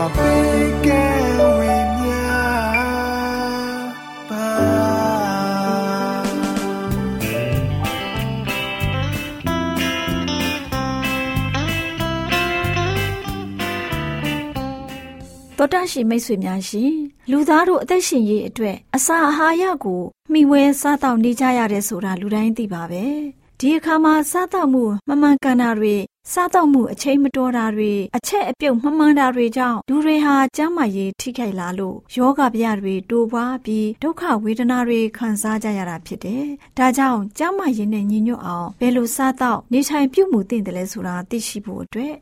တော်တရှိမိတ်ဆွေများရှင်လူသားတို့အသက်ရှင်ရေးအတွက်အစာအာဟာရကိုမှီဝဲစားတောက်နေကြရတယ်ဆိုတာလူတိုင်းသိပါပဲဒီအခါမှာစားတောက်မှုမမှန်ကန်တာတွေ စားတော့မှုအချိန်မတော်တာတွေအချက်အပြုတ်မမှန်တာတွေကြောင့်လူတွေဟာကျန်းမာရေးထိခိုက်လာလို့ယောဂဗျာတွေတိုးပွားပြီးဒုက္ခဝေဒနာတွေခံစားကြရတာဖြစ်တယ်။ဒါကြောင့်ကျန်းမာရေးနဲ့ညီညွတ်အောင်ဘယ်လိုစားတော့နေထိုင်ပြုမှုသင့်တယ်လဲဆိုတာသိရှိဖို့အတွက်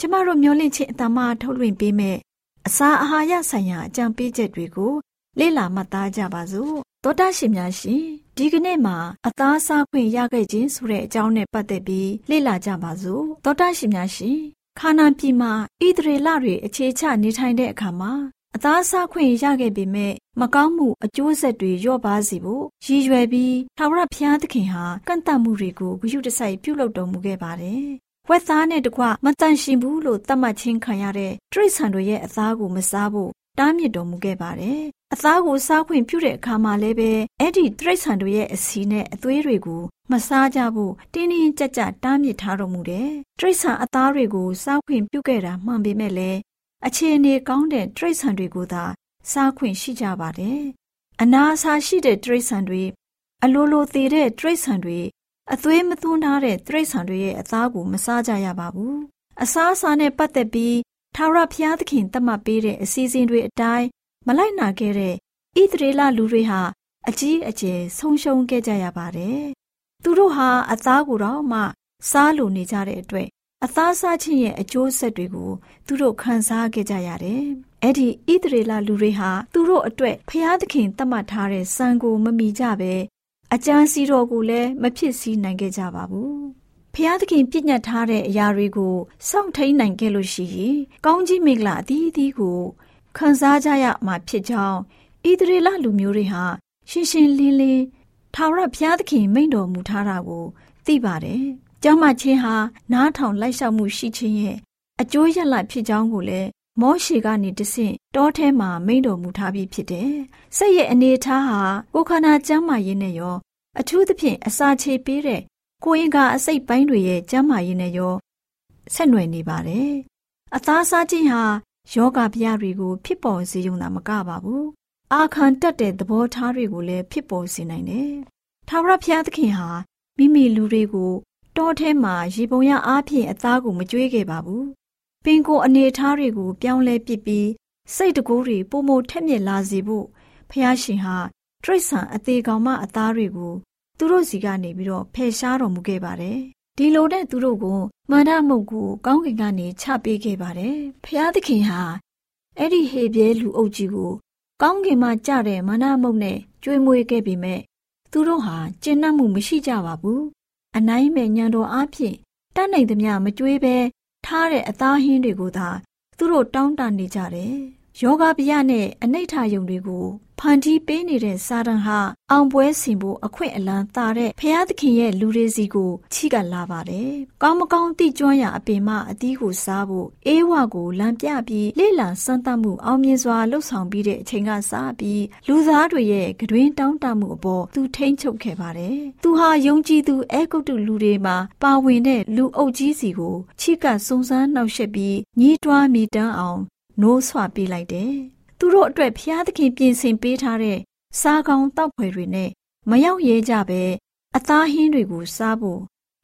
ကျမတို့မျှဝင့်ခြင်းအတမထုတ်လွှင့်ပေးမဲ့အစာအာဟာရဆိုင်ရာအကြံပေးချက်တွေကိုလေ့လာမှတ်သားကြပါစို့သောတာရှင်များရှင် ဒီကနေ့မှာအသားစားခွင့်ရခဲ့ခြင်းဆိုတဲ့အကြောင်းနဲ့ပတ်သက်ပြီးလေ့လာကြပါစို့သောတာရှင်များရှင်ခါနာပြည်မှာဣသရေလတွေအခြေချနေထိုင်တဲ့အခါမှာအသားစားခွင့်ရခဲ့ပေမဲ့မကောင်းမှုအကျိုးဆက်တွေလျော့ပါစေဖို့ရည်ရွယ်ပြီးထာဝရဘုရားသခင်ဟာကန့်တတ်မှုတွေကိုဂရုတစိုက်ပြုလုပ်တော်မူခဲ့ပါတယ်။ဝက်သားနဲ့တကွမတန်ရှင်ဘူးလို့သတ်မှတ်ခြင်းခံရတဲ့တရိษံတို့ရဲ့အသားကိုမစားဖို့ တားမြစ်တော်မူခဲ့ပါတယ်အသားကိုစားခွင့်ပြုတဲ့အခါမှာလည်းပဲအဲ့ဒီတိရစ္ဆာန်တို့ရဲ့အစီနဲ့အသွေးတွေကိုမစားကြဖို့တင်းတင်းကြပ်ကြပ်တားမြစ်ထားတော်မူတယ်။တိရစ္ဆာန်အသားတွေကိုစားခွင့်ပြုခဲ့တာမှန်ပေမဲ့လည်းအခြေအနေကောင်းတဲ့တိရစ္ဆာန်တွေကိုသာစားခွင့်ရှိကြပါတယ်။အနာအဆာရှိတဲ့တိရစ္ဆာန်တွေအလိုလိုသေးတဲ့တိရစ္ဆာန်တွေအသွေးမသွန်းထားတဲ့တိရစ္ဆာန်တွေရဲ့အသားကိုမစားကြရပါဘူး။အစားအစာနဲ့ပတ်သက်ပြီး ထာဝရဘုရားသခင်တတ်မှတ်ပေးတဲ့အစီအစဉ်တွေအတိုင်းမလိုက်နာခဲ့တဲ့ဣသရေလလူတွေဟာအကြီးအကျယ်ဆုံးရှုံးခဲ့ကြရပါတယ်။သူတို့ဟာအသားကိုတော့မှစားလိုနေကြတဲ့အတွက်အသားစားခြင်းရဲ့အကျိုးဆက်တွေကိုသူတို့ခံစားခဲ့ကြရတယ်။အဲ့ဒီဣသရေလလူတွေဟာသူတို့အတွက်ဖျားသခင်တတ်မှတ်ထားတဲ့စံကိုမမီကြပဲအကျမ်းစီတော်ကိုလည်းမဖြစ်စည်းနိုင်ခဲ့ကြပါဘူး။ ဖျားသခင်ပြညတ်ထားတဲ့အရာတွေကိုစောင့်ထိန်နိုင်ခဲ့လို့ရှိရင်ကောင်းကြီးမင်္ဂလာအသီးသီးကိုခံစားကြရမှာဖြစ်ကြောင်းဣသရေလလူမျိုးတွေဟာရှင်းရှင်းလင်းလင်းထာဝရဘုရားသခင်မိန့်တော်မူထားတာကိုသိပါတယ်။ကျောင်းမချင်းဟာနားထောင်လိုက်လျှောက်မှုရှိခြင်းရဲ့အကျိုးရလဒ်ဖြစ်ကြောင်းကိုလည်းမောရှေကနေတဆင့်တောထဲမှာမိန့်တော်မူထားပြီးဖြစ်တယ်။စိတ်ရဲ့အနေထားဟာကိုခန္ဓာကျမ်းမာရေးနဲ့ရော အထူးသဖြင့်အစာချေပေးတဲ့ ကိုရင်ကအစိတ်ပိုင်းတွေရဲ့ကျမ်းမာရေးနဲ့ရောဆက်နွယ်နေပါတယ်။အသားစားခြင်းဟာယောဂဗျာတွေကို ဖြစ်ပေါ်စေုံသာမကပါဘူးအာခံတက်တဲ့သဘောထားတွေကိုလည်းဖြစ်ပေါ်စေနိုင်တယ်ထာဝရဘုရားသခင်ဟာမိမိလူတွေကိုတောထဲမှာရေပုံရအားဖြင့်အသားကိုမကြွေးခဲ့ပါဘူးပင်ကိုအနေထားတွေကို ပြောင်းလဲပစ်ပြီးစိတ်တကူတွေပုံမထက်မြက်လာစေဖို့ဖះရှင်ဟာတရိษံအသေးကောင်မအသားတွေကို သူတို့စီကနေပြီးတော့ဖယ်ရှားတော်မူခဲ့ပါတယ်ဒီလိုတဲ့သူတို့ကိုမန္တမုတ်ကိုကောင်းကင်ကနေချပေးခဲ့ပါတယ်။ဖျားသခင်ဟာအဲ့ဒီဟေပြဲလူအုပ်ကြီးကိုကောင်းကင်မှာကြတဲ့မန္တမုတ်နဲ့ကျွေးမွေးခဲ့ပေမဲ့သူတို့ဟာကျင့်နှံ့မှုမရှိကြပါဘူး။အနိုင်မဲ့ညံတော်အားဖြင့်တတ်နိုင်သမျှမကျွေးပဲထားတဲ့အသားဟင်းတွေကိုသာသူသူတို့တောင်းတနေကြတယ်။ယောဂဗျာနဲ့အနိဋ္ဌယုံတွေကို ဖန်တီးပေးနေတဲ့စာတန်ဟာအောင်ပွဲဆင်ဖို့အခွင့်အလန်းသာတဲ့ဖျားသခင်ရဲ့လူတွေစီကိုချီကလာပါတယ်။ကောင်းမကောင်းသိကျွမ်းရာအပင်မအသီးကိုစားဖို့အေးဝကိုလမ်းပြပြီးလေ့လာစမ်းသပ်မှုအောင်မြင်စွာလှုပ်ဆောင်ပြီးတဲ့အချိန်ကစပြီးလူသားတွေရဲ့ကတွင်တောင်းတမှုအပေါ်သူထိမ့်ချုပ်ခဲ့ပါတယ်။သူဟာယုံကြည်သူအဲဂုတ်တုလူတွေမှာပါဝင်တဲ့လူအုပ်ကြီးစီကိုချီကစုံစမ်းနှောက်ယှက်ပြီးညှိတွားမိတမ်းအောင်နိုးဆွပေးလိုက်တယ်။ သူတို့အတွက်ဖျားသခင်ပြင်ဆင်ပေးထားတဲ့စားကောင်းတောက်ဖွယ်တွေနဲ့မရောက်ရဲကြပဲအသားဟင်းတွေကိုစားဖို့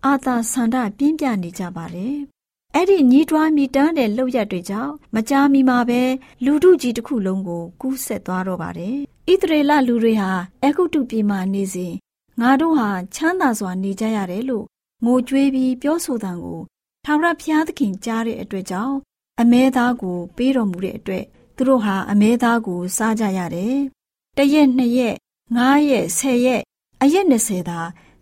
အာသာဆန္ဒပြင်းပြနေကြပါတယ်။အဲ့ဒီညီးတွားမိတန်းတဲ့လှုပ်ရက်တွေကြောင့်မကြာမီမှာပဲလူထုကြီးတစ်ခုလုံးကိုကူးဆက်သွားတော့ပါတယ်။ဣသရေလလူတွေဟာအဂုတုပြည်မှာနေစဉ်ငါတို့ဟာချမ်းသာစွာနေကြရတယ်လို့ငိုကြွေးပြီးပြောဆိုတဲ့ကိုထာဝရဘုရားသခင်ကြားတဲ့အတွက်ကြောင့်အမဲသားကိုပေးတော်မူတဲ့အတွက် သူတို့ဟာအမဲသားကို စားကြရတယ်။တရက်နှစ်ရက်ငါးရက်ဆယ်ရက်အရက်20သာ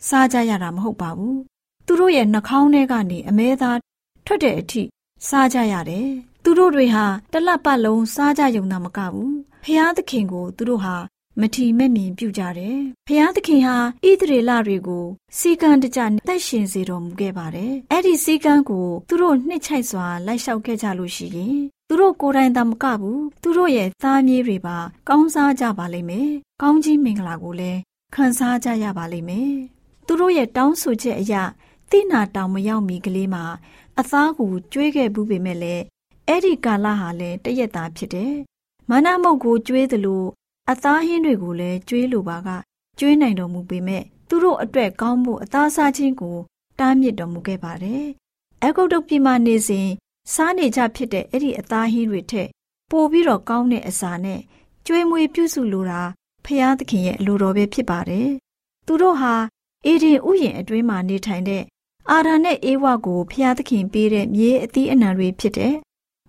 စားကြရတာမဟုတ်ပါဘူး။သူတို့ရဲ့နှာခေါင်းထဲကနေအမဲသားထွက်တဲ့အထိစားကြရတယ်။သူတို့တွေဟာတလပတ်လုံးစားကြယုံတာမကဘူး။ဖျားသခင်ကို သူတို့ဟာမထီမဲ့မြင်ပြုကြတယ်။ဖျားသခင်ဟာဣသရေလတွေကိုစီကံတကြတက်ရှင်စေတော်မူခဲ့ပါတယ်။အဲ့ဒီစီကံကိုသူတို့နှစ်ချိုက်စွာလိုက်လျှောက်ခဲ့ကြလို့ရှိရင် သူတို့ကိုယ်တိုင်သာမကဘူးသူတို့ရဲ့သားမြေးတွေပါ ကောင်းစားကြပါလိမ့်မယ်။ကောင်းကြီးမင်္ဂလာကိုလည်းခံစားကြရပါလိမ့်မယ်။သူတို့ရဲ့တောင်းဆိုချက်အရတိနာတောင်မရောက်မီကလေးမှာအသားကိုကျွေးခဲ့ဘူးပေမဲ့လည်းအဲ့ဒီကာလဟာလည်းတရက်သားဖြစ်တယ်။မာနမုတ်ကိုကျွေးသလိုအသားဟင်းတွေကိုလည်းကျွေးလိုပါကကျွေးနိုင်တော်မူပေမဲ့သူတို့အတွက်ကောင်းဖို့အသားစားခြင်းကိုတားမြစ်တော်မူခဲ့ပါတယ်။အဂုတ်တုတ်ပြည်မှာနေစဉ် စားနေကြဖြစ်တဲ့အဲ့ဒီအသားဟင်းတွေထက် ပိုပြီးတော့ကောင်းတဲ့အစာနဲ့ကျွေးမွေးပြုစုလိုတာဖရာသခင်ရဲ့အလိုတော်ပဲဖြစ်ပါတယ်။သူတို့ဟာအေဒင်ဥယျာဉ်အတွင်းမှာနေထိုင်တဲ့အာရန်နဲ့အေဝါကိုဖရာသခင်ပေးတဲ့မြေအသီးအနှံတွေဖြစ်တဲ့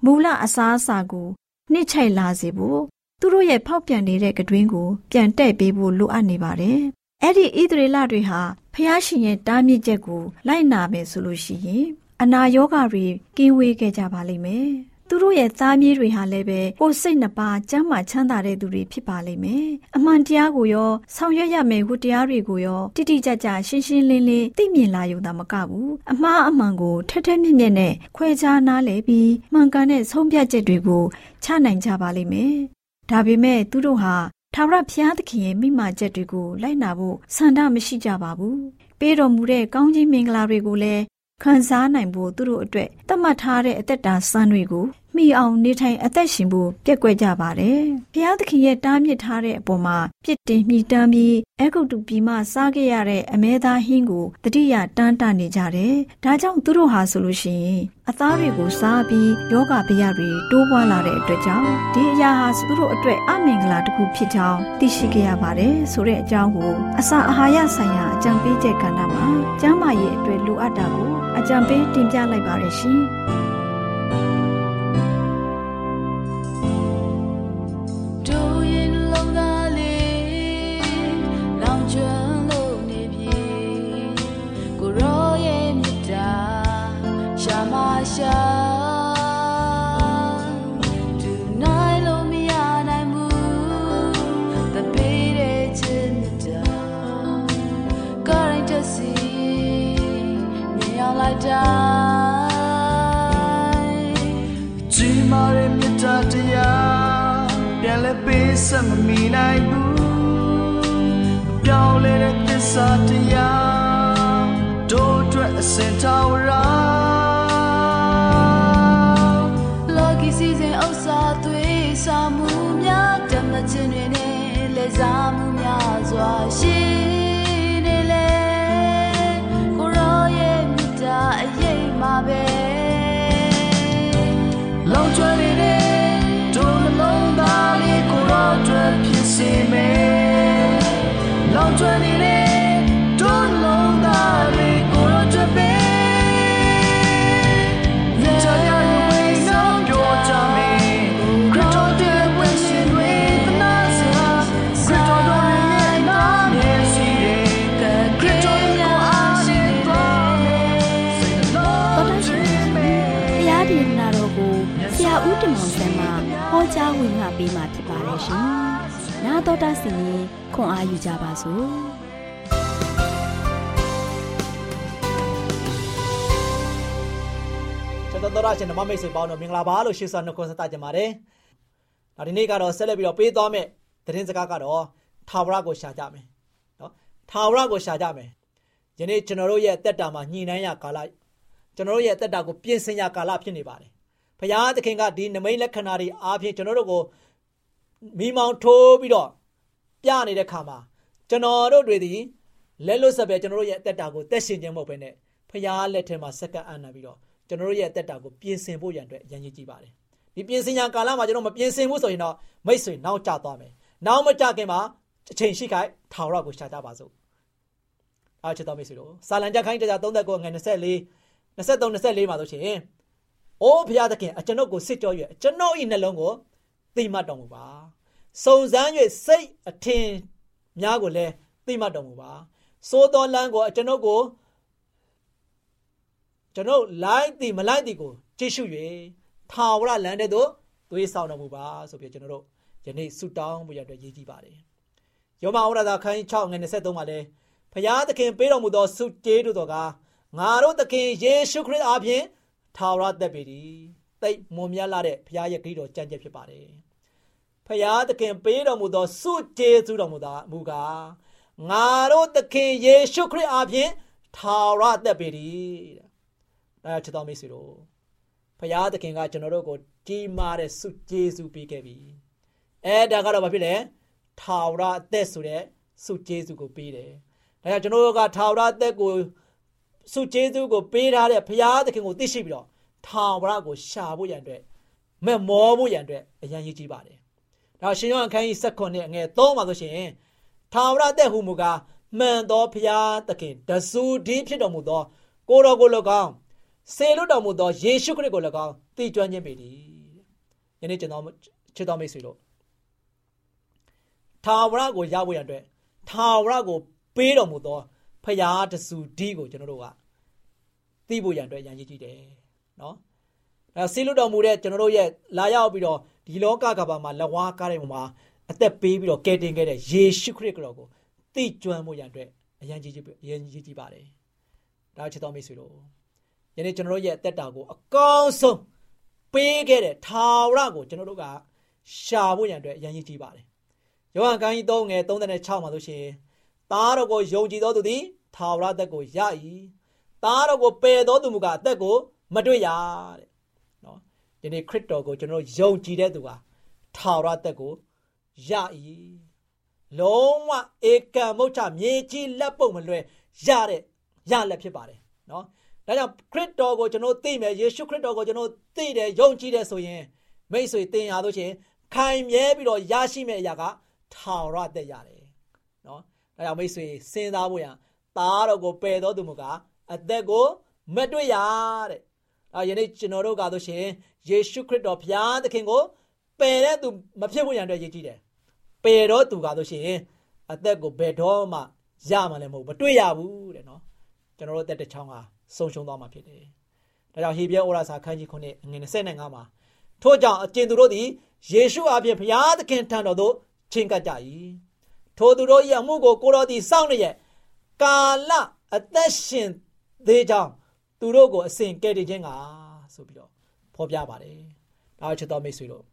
မူလအစားအစာကိုနှိမ့်ချိုက်လာစေဖို့သူတို့ရဲ့ဖောက်ပြန်နေတဲ့ကတွင်းကိုပြန်တဲ့ပေးဖို့လိုအပ်နေပါတယ်။အဲ့ဒီဣသရေလတွေဟာဖျားရှင်ရဲ့တားမြစ်ချက်ကိုလိုက်နာမယ်ဆိုလို့ရှိရင် အနာရောဂါတွေကင်းဝေးခဲ့ကြပါလိမ့်မယ်။သူတို့ရဲ့သားမြေးတွေဟာလည်းပဲကိုယ်စိတ်နှပါကျမ်းမာချမ်းသာတဲ့သူတွေဖြစ်ပါလိမ့်မယ်။အမှန်တရားကိုရောဆောင်ရွက်ရမယ့်ဝတ္တရားတွေကိုရောတိတိကျကျရှင်းရှင်းလင်းလင်းသိမြင်လာရုံသာမကဘူး။အမှားအမှန်ကိုထက်ထက်မြက်မြက်နဲ့ခွဲခြားနားလည်ပြီးမှန်ကန်တဲ့ဆုံးဖြတ်ချက်တွေကိုချနိုင်ကြပါလိမ့်မယ်။ဒါပေမဲ့သူတို့ဟာထာဝရဘုရားသခင်ရဲ့မိမာချက်တွေကိုလိုက်နာဖို့ဆန္ဒမရှိကြပါဘူး။ပေးတော်မူတဲ့ကောင်းကြီးမင်္ဂလာတွေကိုလည်း ခံစားနိုင်ဖို့သူတို့အတွက်သတ်မှတ်ထားတဲ့အသက်တာစံတွေကိုမိအောင်နေထိုင်အသက်ရှင်ဖို့ပြက်ကွက်ကြပါတယ်။ဘုရားသခင်ရဲ့တားမြစ်ထားတဲ့အပေါ်မှာပြစ်တင်မိတမ်းပြီးအကုတ်တူပြီးမှစားခဲ့ရတဲ့အမဲသားဟင်းကိုတတိယတန်းတနေကြတယ်။ဒါကြောင့်သူတို့ဟာဆိုလို့ရှိရင် အသားတွေကိုစားပြီးယောဂဗျာတွေတိုးပွားလာတဲ့အတွက်ကြောင့်ဒီအရာဟာသူတို့အတွက်အမင်္ဂလာတစ်ခုဖြစ်ကြောင်းသိရှိခဲ့ရပါတယ်ဆိုတဲ့အကြောင်းကိုအစာအာဟာရဆိုင်ရာအကြံပေးချက်ကဏ္ဍမှာကျမ်းမာရေးအတွက်လိုအပ်တာကိုအကြံပေးတင်ပြလိုက်ပါရရှင်။ နိုင်ဘူးပြောင်းလဲတဲ့သစ္စာတရားတို့အတွက်အစင်တော်ရာ Lucky season ဥစ္စာသွေးစာမှုများတမချင်းတွေနဲ့လဲစားမှုများစွာရှိ စ်စေမယ်လောင်ကျွမ်းနေတဲ့တို့ တော်တာစီရင်ခွန်အားယူကြပါစို့။ကျွန်တော်တို့ရရှင်ဓမ္မမိတ်ဆွေပေါင်းတို့မင်္ဂလာပါလို့ရှေ့စွာနှုတ်ခွန်းဆက်သကြပါတယ်။နောက်ဒီနေ့ကတော့ဆက်လက်ပြီးတော့ပေးသွားမယ့်သတင်းစကားကတော့ထာဝရကိုရှာကြမယ်။နော်ထာဝရကိုရှာကြမယ်။ယနေ့ကျွန်တော်တို့ရဲ့တက်တာမှာညှိနှိုင်းရကာလကျွန်တော်တို့ရဲ့တက်တာကိုပြင်ဆင်ရကာလဖြစ်နေပါတယ်။ဘုရားသခင်ကဒီနမိတ်လက္ခဏာတွေအားဖြင့်ကျွန်တော်တို့ကိုမိမောင်းထိုးပြီးတော့ ပြနေတဲ့ခါမှာကျွန်တော်တို့တွေဒီလက်လွတ်ဆက်ပဲကျွန်တော်တို့ရဲ့တက်တာကိုတက်ရှင်ခြင်းမဟုတ်ဘဲနဲ့ဘုရားလက်ထဲမှာစက္ကန့်အံ့နာပြီးတော့ကျွန်တော်တို့ရဲ့တက်တာကိုပြင်ဆင်ဖို့ရန်အတွက်ရန်ရည်ကြည့်ပါတယ်ဒီပြင်ဆင်ရန်ကာလမှာကျွန်တော်မပြင်ဆင်ဘူးဆိုရင်တော့မိတ်ဆွေနောက်ကျသွားမယ်နောက်မကျခင်မှာအချိန်ရှိခိုင်ထာဝရကိုရှာကြပါစို့အားချစ်တော်မိတ်ဆွေတို့စာလံကြခိုင်းတရား39ငွေ24 23 24မှာဆိုရှင်အိုးဘုရားသခင်အကျွန်ုပ်ကိုစစ်ကြော၍အကျွန်ုပ်၏နှလုံးကိုသိမှတ်တော်မူပါ စုံစမ်း၍စိတ်အထင်များကိုလည်းသိမှတ်တော်မူပါစိုးတော်လန်းကိုအကျွန်ုပ်ကိုကျွန်ုပ်လိုက်သည်မလိုက်သည်ကိုကြည့်ရှု၍ထာဝရလမ်းတဲ့သို့သွေးဆောင်တော်မူပါဆိုပြီးကျွန်တော်တို့ယနေ့ဆုတောင်းမှုရတဲ့ရည်ကြည်ပါတယ်ယောမဩရဒခန်း6ငွေ23မှာလဲဖျားသခင်ပေးတော်မူသောဆုကျေးဇူးတော်ကငါတို့သခင်ယေရှုခရစ်အားဖြင့်ထာဝရသက်ပေသည်တိတ်မွန်မြတ်လာတဲ့ဖျားရဲ့ဂိတော်ကြံ့ကြက်ဖြစ်ပါတယ် ဖျားသခင်ပေးတော်မူသောဆုကျေးဇူးတော်မူတာမူကားငါတို့သခင်ယေရှုခရစ်အားဖြင့်ထာဝရသက်ပေသည်တဲ့အဲချစ်တော်မိတ်ဆွေတို့ဖျားသခင်ကကျွန်တော်တို့ကိုကြီးမားတဲ့ဆုကျေးဇူးပေးခဲ့ပြီအဲဒါကတော့ဘာဖြစ်လဲထာဝရအသက်ဆိုတဲ့ဆုကျေးဇူးကိုပေးတယ်ဒါကြောင့်ကျွန်တော်တို့ကထာဝရအသက်ကိုဆုကျေးဇူးကိုပေးထားတဲ့ဖျားသခင်ကိုသိရှိပြီးတော့ထာဝရကိုရှာဖို့ရန်အတွက်မဲ့မောဖို့ရန်အတွက်အရန်ရည်ကြီးပါတယ် ဒါရှင်ယောဟန်ခန်းကြီး7နဲ့အငယ်3မှာဆိုရှင်ထာဝရအသက်ဟူမူကားမှန်သောဖျားသခင်တဆူဒီဖြစ်တော်မူသော ကိုတော်ကို၎င်းဆေလွတ်တော်မူသောယေရှုခရစ်ကို၎င်းတည်ကျွမ်းခြင်းပေသည်ယနေ့ကျွန်တော်ချစ်တော်မိတ်ဆွေတို့ထာဝရကိုရဖို့ရန်အတွက်ထာဝရကိုပေးတော်မူသောဖရာတဆူဒီကိုကျွန်တော်တို့ကသိဖို့ရန်အတွက်ရန်ရည်ကြည့်တယ်နော်အဲဆေလွတ်တော်မူတဲ့ကျွန်တော်တို့ရဲ့လာရောက်ပြီးတော့ ဒီလောကကဘာမှာလက်ဝါးကားတဲ့ပုံမှာအသက်ပေးပြီးတော့ကယ်တင်ခဲ့တဲ့ယေရှုခရစ်ကိုကိုသိကျွမ်းဖို့ရန်အတွက်အရန်ကြီးကြီးအရန်ကြီးကြီးပါတယ်ဒါချစ်တော်မိတ်ဆွေတို့ယနေ့ကျွန်တော်တို့ရဲ့အသက်တာကိုအကောင်းဆုံးပေးခဲ့တဲ့ထာဝရကိုကျွန်တော်တို့ကရှာဖို့ရန်အတွက်အရန်ကြီးကြီးပါတယ်။ယောဟန်ခန်းကြီး3ငယ်36မှာဆိုရှင်သားတော်ကိုယုံကြည်သောသူသည်ထာဝရသက်ကိုရ၏။သားတော်ကိုပယ်သောသူမူကားအသက်ကိုမတွေ့ရတဲ့။နော်။ ဒီနေ့ခရစ်တော်ကိုကျွန်တော်ယုံကြည်တဲ့သူကထာဝရသက်ကိုရ၏။လုံးဝဧကံမုတ်ချမြေကြီးလက်ပုတ်မလွဲရတဲ့ရလက်ဖြစ်ပါတယ်နော်။ဒါကြောင့်ခရစ်တော်ကိုကျွန်တော်သိမယ်ယေရှုခရစ်တော်ကိုကျွန်တော်သိတယ်ယုံကြည်တယ်ဆိုရင်မိတ်ဆွေသင်ရလို့ချင်းခိုင်မြဲပြီးတော့ရရှိမယ့်အရာကထာဝရသက်ရတယ်နော်ဒါကြောင့်မိတ်ဆွေစဉ်းစားဖို့ရသားတော်ကိုပယ်တော်သူမကအသက်ကိုမတွေ့ရတဲ့ဒါယနေ့ကျွန်တော်တို့ကဆိုရှင် ယေရှုခရစ်တော်ဘုရားသခင်ကိုပယ်တဲ့သူမဖြစ်ဖို့ရန်အတွက်ရည်ကြည်တယ်ပယ်တော်သူကဆိုရှင်အသက်ကိုဘယ်တော့မှရမှာလည်းမဟုတ်မတွေ့ရဘူးတဲ့နော်ကျွန်တော်တို့အသက်တစ်ချောင်းဟာဆုံးရှုံးသွားမှာဖြစ်တယ်။ဒါကြောင့်ဟေဘရဲဩရာစာခန်းကြီး9အငယ်25မှာထို့ကြောင့်အကျဉ်သူတို့သည်ယေရှုအပြင်ဘုရားသခင်ထံတော်သို့ချင်းကပ်ကြ၏။ထိုသူတို့၏အမှုကိုကိုတော်သည်စောင့်လျက်ကာလအသက်ရှင်သေးကြောင်းသူတို့ကိုအစဉ်ကဲ့တင်ခြင်းကဆိုပြီးတော့ ဖော်ပြပါတယ်။ဒါချစ်တော်မိတ်ဆွေတို့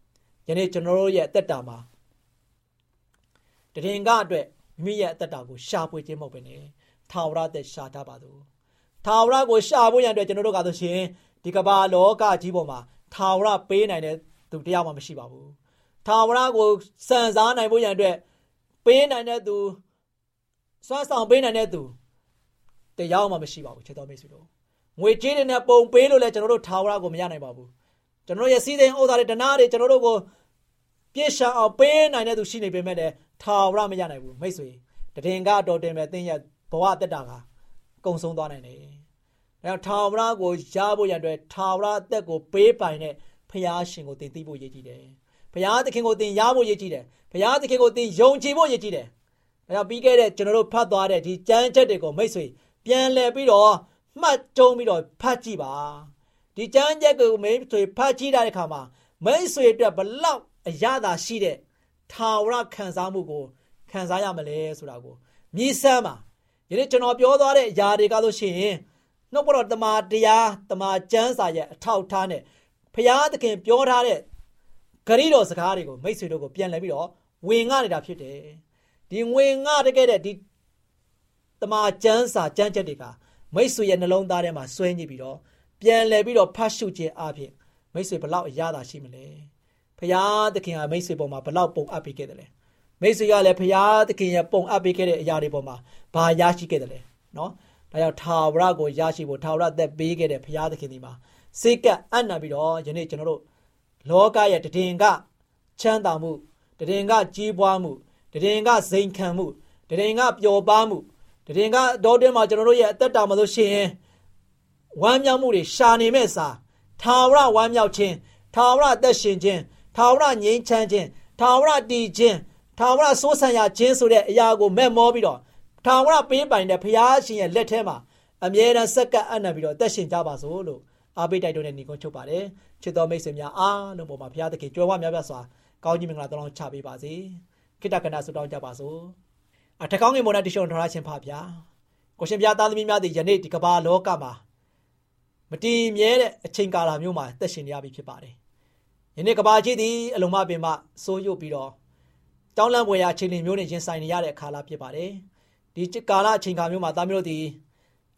ယနေ့ကျွန်တော်တို့ရဲ့အသက်တာမှာတရင်ကအတွက်မိမိရဲ့အသက်တာကိုရှာဖွေခြင်းမဟုတ်ဘဲနဲ့ထာဝရသက်ရှာတတ်ပါသောထာဝရကိုရှာဖို့ရန်အတွက်ကျွန်တော်တို့ကဆိုရှင်ဒီကမ္ဘာလောကကြီးပေါ်မှာထာဝရပေးနိုင်တဲ့သူတရားမှမရှိပါဘူးထာဝရကိုစံစားနိုင်ဖို့ရန်အတွက်ပေးနိုင်တဲ့သူစွမ်းဆောင်ပေးနိုင်တဲ့သူတရားမှမရှိပါဘူးချစ်တော်မိတ်ဆွေတို့ ငွေကြေးတွေနဲ့ပုံပေးလို့လည်းကျွန်တော်တို့ထာဝရကိုမရနိုင်ပါဘူးကျွန်တော်ရဲ့စီးစိမ်ဥစ္စာတွေတနာတွေကျွန်တော်တို့ကိုပြည့်ရှံအောင်ပေးနိုင်တဲ့သူရှိနေပေမဲ့လည်းထာဝရမရနိုင်ဘူးမိတ်ဆွေတည်င်ကတော်တင်မဲ့တင်းရဲ့ဘဝတက်တာကကုံဆုံးသွားနိုင်တယ်။အဲထာဝရကိုရဖို့ရန်အတွက်ထာဝရအသက်ကိုပေးပိုင်တဲ့ဖရာရှင်ကိုသင်သိဖို့ရည်ကြည်တယ်။ဖရာသခင်ကိုသင်ရဖို့ရည်ကြည်တယ်။ဖရာသခင်ကိုသင်ယုံကြည်ဖို့ရည်ကြည်တယ်။အဲဒါပြီးခဲ့တဲ့ကျွန်တော်တို့ဖတ်သွားတဲ့ဒီကြမ်းချက်တွေကိုမိတ်ဆွေပြန်လည်ပြီးတော့ မှတ်ကြုံပြီးတော့ဖတ်ကြည့်ပါ။ဒီကြမ်းချက်ကိုမိတ်ဆွေဖတ်ကြည့်တဲ့အခါမှာမိတ်ဆွေအတွက်ဘလောက်အရသာရှိတဲ့ထာဝရခံစားမှုကိုခံစားရမလဲဆိုတာကိုမြည်ဆန်းပါယနေ့ကျွန်တော်ပြောသွားတဲ့အရာတွေကဆိုရှင်နှုတ်ဘတော်တမာတရားတမာကျမ်းစာရဲ့အထောက်အထားနဲ့ဖရာသခင်ပြောထားတဲ့ဂရိတော်စကားတွေကိုမိတ်ဆွေတို့ကိုပြန်လှည့်ပြီးတော့ဝင်ငှနေတာဖြစ်တယ်ဒီဝင်ငှတကယ်တဲ့ဒီတမာကျမ်းစာကျမ်းချက်တွေက မိတ်ဆွေရဲ့နှလုံးသားထဲမှာဆွဲညစ်ပြီးတော့ပြန်လှည့်ပြီးတော့ဖတ်ရှုခြင်းအပြင်မိတ်ဆွေဘလောက်အရသာရှိမလဲဖရာသခင်ကမိတ်ဆွေပေါ်မှာဘလောက်ပုံအပ်ပေးခဲ့တယ်လဲမိတ်ဆွေကလည်းဖရာသခင်ရဲ့ပုံအပ်ပေးခဲ့တဲ့အရာတွေပေါ်မှာဘာရရှိခဲ့တယ်လဲနော်ဒါကြောင့်ထာဝရကိုရရှိဖို့ထာဝရသက်ပေးခဲ့တဲ့ဘုရားသခင်ဒီမှာစိတ်ကအံ့နံပြီးတော့ယနေ့ကျွန်တော်တို့လောကရဲ့တည်င်ကချမ်းသာမှုတည်င်ကကြီးပွားမှုတည်င်ကဇိမ်ခံမှုတည်င်ကပျော်ပါမှု တည်င်ကတောတွင်းမှာကျွန်တော်တို့ရဲ့အသက်တာမှာလို့ရှိရင်ဝမ်းမြောက်မှုတွေရှာနေမဲ့စာထာဝရဝမ်းမြောက်ခြင်းထာဝရအသက်ရှင်ခြင်းထာဝရငြိမ်းချမ်းခြင်းထာဝရတည်ခြင်းထာဝရစိုးဆံရခြင်းဆိုတဲ့အရာကိုမဲ့မောပြီးတော့ထာဝရပေးပိုင်တဲ့ဘုရားရှင်ရဲ့လက်ထဲမှာအမြဲတမ်းစက္ကပ်အံ့နံပြီးတော့အသက်ရှင်ကြပါစို့လို့အားပေးတိုက်တွန်းတဲ့ညီကုန်းချုပ်ပါတယ်ချစ်တော်မိတ်ဆွေများအားလုံးပေါ်မှာဘုရားသခင်ကြွယ်ဝများပြားစွာကောင်းကြီးမင်္ဂလာတောင်းချပေးပါစေခိတ္တကနာဆုတောင်းကြပါစို့ အထက်ကောင်းငယ်မော်နာတရှုံထော်ရခြင်းဖပါဗျာကိုရှင်ဘုရားသားသမီးများဒီယနေ့ဒီကမ္ဘာလောကမှာမတည်မြဲတဲ့အချိန်ကာလမျိုးမှာသက်ရှင်နေရပြီဖြစ်ပါတယ်ယနေ့ကမ္ဘာကြီးသည်အလုံးမပင်မှစိုးရုပ်ပြီးတော့တောင်းလန့်ပွေရာအချိန်မျိုးနဲ့ရင်ဆိုင်နေရတဲ့အခါလာဖြစ်ပါတယ်ဒီကာလအချိန်ခါမျိုးမှာသားမျိုးတို့ဒီ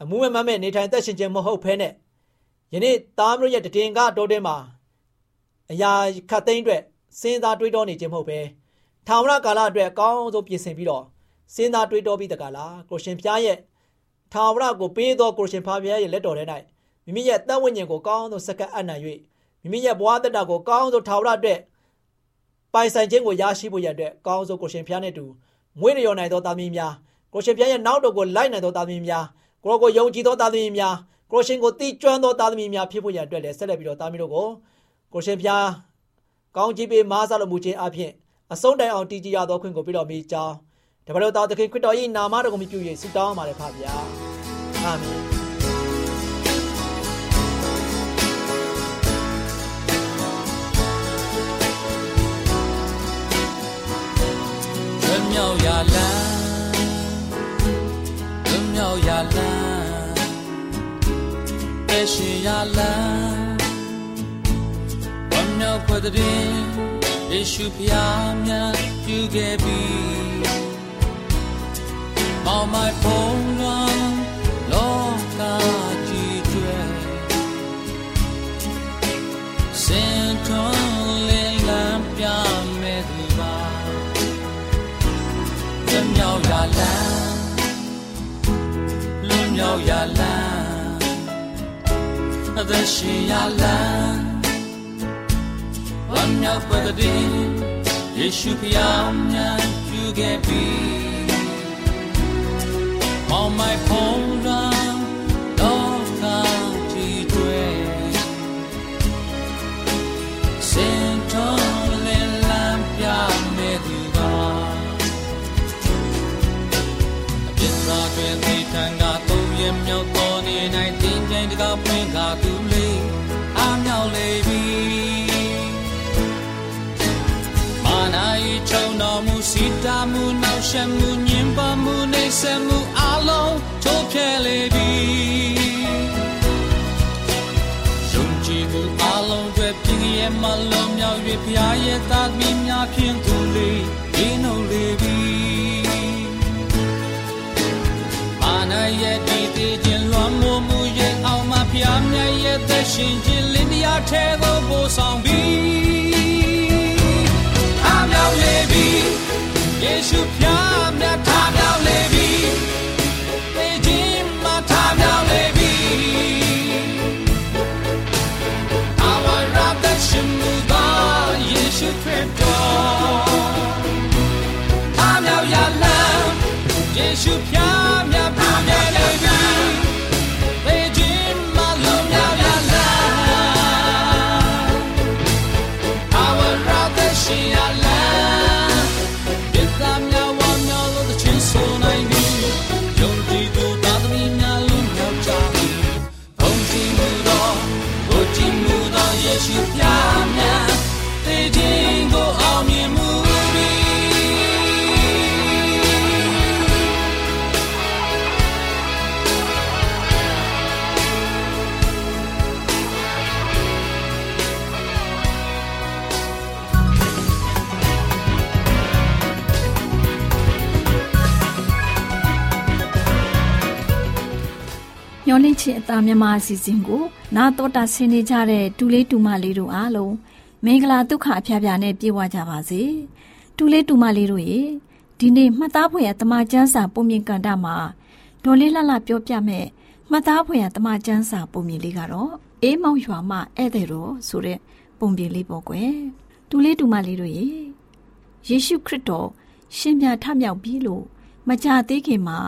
အမှုမဲ့မမဲ့နေထိုင်သက်ရှင်ခြင်းမဟုတ်ဘဲနဲ့ယနေ့သားမျိုးရဲ့တည်င်ကတော်တဲ့မှာအရာခတ်သိမ်းအတွက်စဉ်းစားတွေးတောနေခြင်းမဟုတ်ပဲထာဝရကာလအတွက်အကောင်းဆုံးပြင်ဆင်ပြီးတော့ စဉ်းစားတွေးတောပြီးတကလားကိုရှင်ဖျားရဲ့ထာဝရကိုပေးသောကိုရှင်ဖျားရဲ့လက်တော်ထဲ၌မိမိရဲ့တတ်ဝိညာဉ်ကိုကောင်းဆုံးစက္ကပ်အနံ့၍မိမိရဲ့ဘဝတတကိုကောင်းဆုံးထာဝရအတွက်ပိုင်ဆိုင်ခြင်းကိုရရှိဖို့ရတဲ့ကောင်းဆုံးကိုရှင်ဖျားနဲ့တူမွေးရနိုင်သောသားမီးများကိုရှင်ဘုရားရဲ့နောက်တော်ကိုလိုက်နိုင်သောသားသမီးများကိုရောကိုယုံကြည်သောသားသမီးများကိုရှင်ကိုတိကျွမ်းသောသားသမီးများဖြစ်ဖို့ရန်အတွက်လည်းဆက်လက်ပြီးတော့သားမီးတို့ကိုကိုရှင်ဘုရားကောင်းကြီးပေးမားစားတော်မူခြင်းအပြင်အဆုံးတိုင်အောင်တည်ကြည်ရသောခွင့်ကိုပြတော်မူကြောင်း တပည့်တော်သားသခင်ခရစ်တော်၏နာမတော်ကိုမြှုပ်၍ဆုတောင်းပါတယ်ဖပါဗျာအာမင်မြောက်ရလန်းမြောက်ရလန်းအရှင်ရလန်းဝမ်းမြောက်ခွက်တဲ့ယေရှုဖျားမြတ်ပြုခဲ့ပြီ မောင်မိုင်ဖုံးလွန်လောကကြီးကျွဲစင်ထွန်းလင်းလန်းပြမဲ့သူပါမြောက်ရလန်းမြောက်ရလန်းအသက်ရှင်ရလန်းဝမ်းမြောက်ပတ်တဲ့ယေရှုဖျားမြတ်ပြုခဲ့ပြီ On my phone run တော့ကားကြည့်တွေ့စင်တော်လင်းလမ်းပြမဲ့သူကအပြစ်သားတွင်ဒီထံကရဲ့မြောက်တော်နေ၌တင်းကျိန်တကားပွင့်ကားသူလေးအားမြောက်လေပြီမာနာဤချုံတော်မူစီတာမှုနောက်ရှက်မှုညင်ပါမှုနေဆက်မှုအလုံး ချိုးဖျက်လေပြီယုံကြည်မှုအလုံးတွေပြည့်ရဲ့မလုံးမြောက်၍ဖျားရဲ့သားသမီးများဖြင့်သူလေးဒီနှုတ်လေပြီမာနာရဲ့ဒီသေးခြင်းလွန်မိုးမှုရဲ့အောင်မဖျားမြတ်ရဲ့သက်ရှင်ခြင်းလင်းတရားထဲသို့ပို့ဆောင်ပြီး လင့်ချင်းအသားမြမအစီအစဉ်ကို နာတော်တာဆင်းနေကြတဲ့တူလေးတူမလေးတို့အားလုံးမင်္ဂလာဒုက္ခအဖျားဖျားနဲ့ပြေဝကြပါစေတူလေးတူမလေးတို့ရေဒီနေ့မှတ်သားဖွယ်ရတမချန်းစာပုံမြင်ကန်တာမှာဒေါ်လေးလှလှပြောပြမဲ့မှတ်သားဖွယ်ရတမချန်းစာပုံမြင်လေးကတော့အေးမောင်ရွာမှဧည့်သည်တော်ဆိုတဲ့ပုံပြင်လေးပေါ့ကွယ်တူလေးတူမလေးတို့ရေယေရှုခရစ်တော်ရှင်ပြန်ထမြောက်ပြီလို့မကြသေးခင်မှာ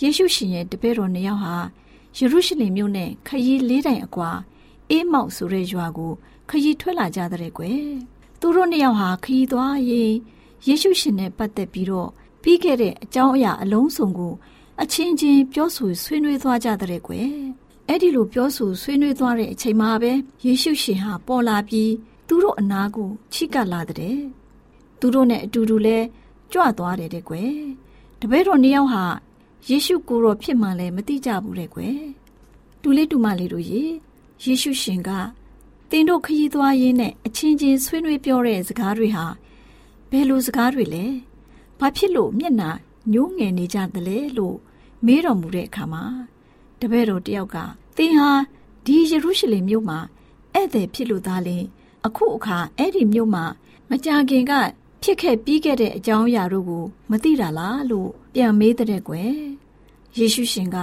ယေရှုရှင်ရဲ့တပည့်တော်နှစ်ယောက်ဟာ ယေရုရှလင်မြို့နဲ့ခရီးလေးတိုင်အကွာအေးမောက်ဆိုတဲ့ရွာကိုခရီးထွက်လာကြတဲ့ကွယ်သူတို့နှစ်ယောက်ဟာခရီးသွားရင်ယေရှုရှင်နဲ့ပတ်သက်ပြီးတော့ပြီးခဲ့တဲ့အကြောင်းအရာအလုံးစုံကိုအချင်းချင်းပြောဆိုဆွေးနွေးသွားကြတဲ့ကွယ်အဲ့ဒီလိုပြောဆိုဆွေးနွေးသွားတဲ့အချိန်မှာပဲယေရှုရှင်ဟာပေါ်လာပြီးသူတို့အနာကိုချိကပ်လာတဲ့သူတို့နဲ့အတူတူလဲကြွသွားတယ်တဲ့ကွယ်တပည့်တော်နှစ်ယောက်ဟာ ယေရှုကိုယ်တော်ဖြစ်မှလည်းမသိကြဘူးတဲ့ကွယ်တူလေးတူမလေးတို့ရေယေရှုရှင်ကသင်တို့ခရီးသွားရင်းနဲ့အချင်းချင်းဆွေးနွေးပြောတဲ့စကားတွေဟာဘယ်လိုစကားတွေလဲဘာဖြစ်လို့မျက်နာညှိုးငယ်နေကြသလဲလို့မေးတော်မူတဲ့အခါမှာတပည့်တော်တယောက်ကသင်ဟာဒီယေရုရှလင်မြို့မှာဧည့်သည်ဖြစ်လို့သားလင်အခုအခါအဲ့ဒီမြို့မှာမကြခင်က ဖြစ်ခဲ့ပြီးခဲ့တဲ့အကြောင်းအရာတို့ကိုမသိတာလားလို့ပြန်မေးတဲ့ကွယ်ယေရှုရှင်က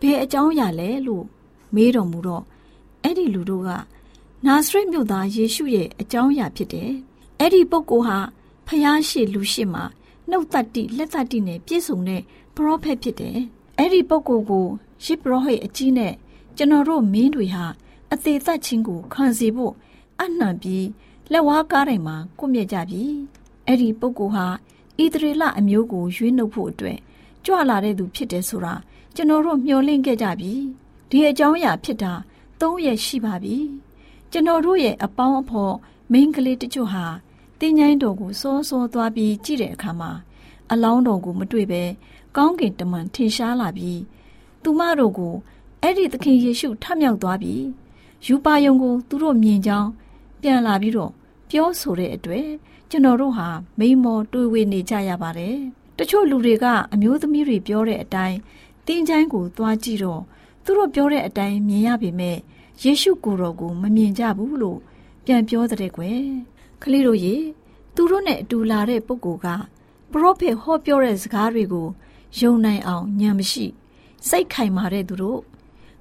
ဘယ်အကြောင်းအရာလဲလို့မေးတော်မူတော့အဲ့ဒီလူတို့ကနာဇရက်မြို့သားယေရှုရဲ့အကြောင်းအရာဖြစ်တယ်အဲ့ဒီပုဂ္ဂိုလ်ဟာဖျားရှိလူရှိမှာနှုတ်သက်တိလက်သက်တိနဲ့ပြည့်စုံတဲ့ပရောဖက်ဖြစ်တယ်အဲ့ဒီပုဂ္ဂိုလ်ကိုရှစ်ပရောဟိတ်အကြီးနဲ့ကျွန်တော်တို့မင်းတွေဟာအသေးသက်ချင်းကိုခံစီဖို့အနှံပြီး လက်ဝါးကားတိုင်းမှာကိုမြက်ကြပြီအဲ့ဒီပုဂ္ဂိုလ်ဟာဣသရေလအမျိုးကိုရွေးနှုတ်ဖို့အတွက်ကြွလာတဲ့သူဖြစ်တယ်ဆိုတာကျွန်တော်တို့မျှော်လင့်ခဲ့ကြပြီဒီအကြောင်းအရာဖြစ်တာ၃ရက်ရှိပါပြီကျွန်တော်တို့ရဲ့အပေါင်းအဖော်မိန်းကလေးတချို့ဟာတင်းញိုင်းတော်ကိုစောစောသွားပြီးကြည့်တဲ့အခါမှာအလောင်းတော်ကိုမတွေ့ပဲကောင်းကင်တမန်ထင်ရှားလာပြီးသူမတို့ကိုအဲ့ဒီသခင်ယေရှုထမြောက်သွားပြီးယူပါယုံကိုသူတို့မြင်ကြောင်းပြန်လာပြီးတော့ ပြောဆိုတဲ့အတွက်ကျွန်တော်တို့ဟာမိမောတွေးဝေနေကြရပါတယ်။တချို့လူတွေကအမျိုးသမီးတွေပြောတဲ့အတိုင်းတင်းချိုင်းကိုသွားကြည့်တော့သူတို့ပြောတဲ့အတိုင်းမြင်ရပေမဲ့ယေရှုကိုယ်တော်ကိုမမြင်ကြဘူးလို့ပြန်ပြောတဲ့ကွယ်။ကလေးတို့ရေသူတို့နဲ့အတူလာတဲ့ပုဂ္ဂိုလ်ကပရောဖက်ဟောပြောတဲ့စကားတွေကိုယုံနိုင်အောင်ဉာဏ်မရှိ စိတ်ခိုင်မာတဲ့သူတို့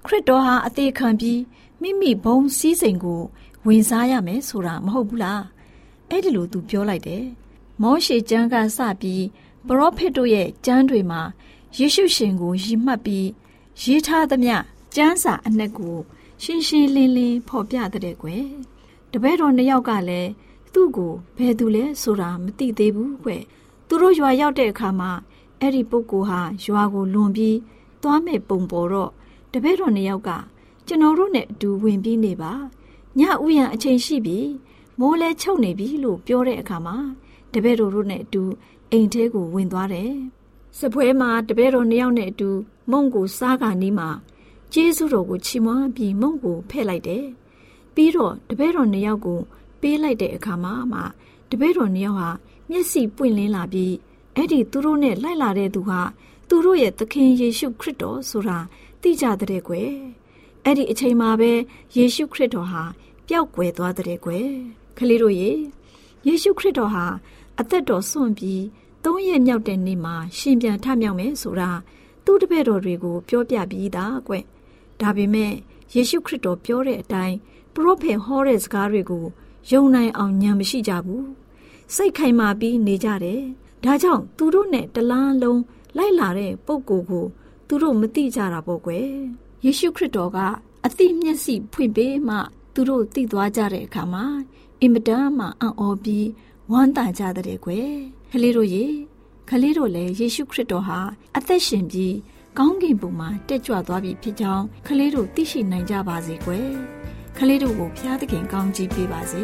ခရစ်တော်ဟာအသေးခံပြီးမိမိဘုံစည်းစိမ်ကို ဝင်စားရမယ်ဆိုတာမဟုတ်ဘူးလားအဲ့ဒီလိုသူပြောလိုက်တယ်မောရှေကျမ်းကစပြီးပရောဖက်တို့ရဲ့ကျမ်းတွေမှာယေရှုရှင်ကိုရည်မှတ်ပြီးရေးထားသမျှကျမ်းစာအနှက်ကို ရှင်းရှင်းလင်းလင်းဖော်ပြတဲ့ကွယ်တပည့်တော်နှစ်ယောက်ကလည်းသူ့ကိုဘယ်သူလဲဆိုတာမသိသေးဘူးကွသူတို့ရွာရောက်တဲ့အခါမှာအဲ့ဒီပုဂ္ဂိုလ်ဟာရွာကိုလွန်ပြီးသွားမဲ့ပုံပေါ်တော့တပည့်တော်နှစ်ယောက်ကကျွန်တော်တို့နဲ့အတူဝင်ပြီးနေပါ ညဥယျာဉ်အချိန်ရှိပြီမိုးလဲချုပ်နေပြီလို့ပြောတဲ့အခါမှာတပည့်တော်တို့နဲ့အတူအိမ်ထဲကိုဝင်သွားတယ်။စပွဲမှာတပည့်တော်နှစ်ယောက်နဲ့အတူမုံကိုစားကာနီးမှာကျေးဇူးတော်ကိုချီးမွမ်းပြီးမုံကိုဖဲ့လိုက်တယ်။ပြီးတော့တပည့်တော်နှစ်ယောက်ကိုပေးလိုက်တဲ့အခါမှာမှတပည့်တော်နှစ်ယောက်ဟာမျက်စိပွင့်လင်းလာပြီးအဲ့ဒီသူတို့နဲ့လိုက်လာတဲ့သူဟာသူတို့ရဲ့သခင်ယေရှုခရစ်တော်ဆိုတာသိကြတဲ့ကွယ်အဲ့ဒီအချိန်မှာပဲယေရှုခရစ်တော်ဟာ ပျောက်ကွယ်သွားတဲ့ကွယ်ကလေးတို့ရေယေရှုခရစ်တော်ဟာအသက်တော်ဆွန့်ပြီးသုံးရက်မြောက်တဲ့နေ့မှာရှင်ပြန်ထမြောက်မယ်ဆိုတာသူ့တပည့်တော်တွေကိုပြောပြပြီးသားကွဒါပေမဲ့ယေရှုခရစ်တော်ပြောတဲ့အတိုင်းပရောဖက်ဟောတဲ့စကားတွေကိုယုံနိုင်အောင်ဉာဏ်မရှိကြဘူးစိတ်ခိုင်မာပြီးနေကြတယ်ဒါကြောင့်သူတို့နဲ့တလားလုံးလိုက်လာတဲ့ပုံကိုကိုသူတို့မသိကြတာပေါ့ကွယ်ယေရှုခရစ်တော်ကအသိမျက်စိဖွင့်ပေးမှ သူတို့သိသွားကြတဲ့အခါမှာအင်မတန်မှအံ့ဩပြီးဝမ်းသာကြတဲ့ကွယ်ကလေးတို့ရေကလေးတို့လည်းယေရှုခရစ်တော်ဟာအသက်ရှင်ပြီးကောင်းကင်ဘုံမှာတက်ကြွသွားပြီဖြစ်ကြောင်းကလေးတို့သိရှိနိုင်ကြပါစေကွယ်ကလေးတို့ကိုဖျားသခင်ကောင်းကြီးပေးပါစေ